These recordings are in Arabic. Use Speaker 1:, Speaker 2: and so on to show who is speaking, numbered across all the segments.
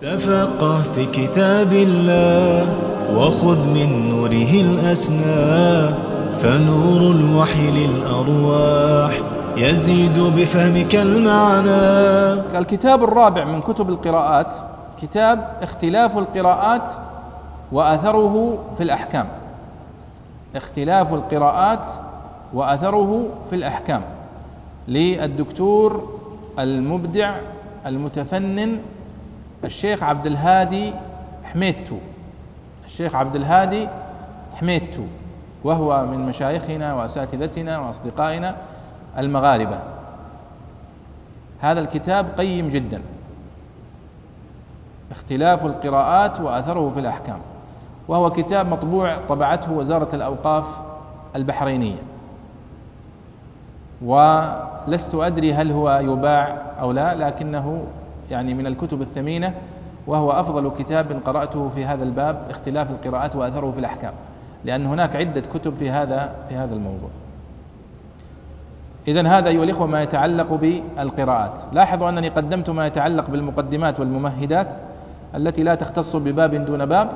Speaker 1: تفقه في كتاب الله وخذ من نوره الأسنى فنور الوحي للأرواح يزيد بفهمك المعنى.
Speaker 2: الكتاب الرابع من كتب القراءات كتاب اختلاف القراءات وأثره في الأحكام. اختلاف القراءات وأثره في الأحكام. للدكتور المبدع المتفنن الشيخ عبد الهادي حميدتو. الشيخ عبد الهادي حميدتو. وهو من مشايخنا وأساتذتنا وأصدقائنا المغاربة. هذا الكتاب قيم جدا. اختلاف القراءات وأثره في الأحكام. وهو كتاب مطبوع طبعته وزارة الأوقاف البحرينية. ولست أدري هل هو يباع أو لا لكنه يعني من الكتب الثمينة وهو أفضل كتاب قرأته في هذا الباب اختلاف القراءات وأثره في الأحكام لأن هناك عدة كتب في هذا في هذا الموضوع. إذا هذا أيها الإخوة ما يتعلق بالقراءات. لاحظوا أنني قدمت ما يتعلق بالمقدمات والممهدات التي لا تختص بباب دون باب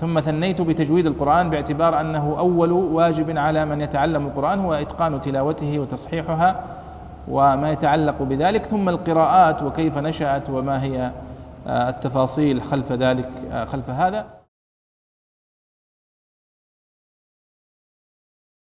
Speaker 2: ثم ثنيت بتجويد القرآن باعتبار أنه أول واجب على من يتعلم القرآن هو إتقان تلاوته وتصحيحها وما يتعلق بذلك ثم القراءات وكيف نشأت وما هي آه، التفاصيل خلف ذلك آه، خلف هذا.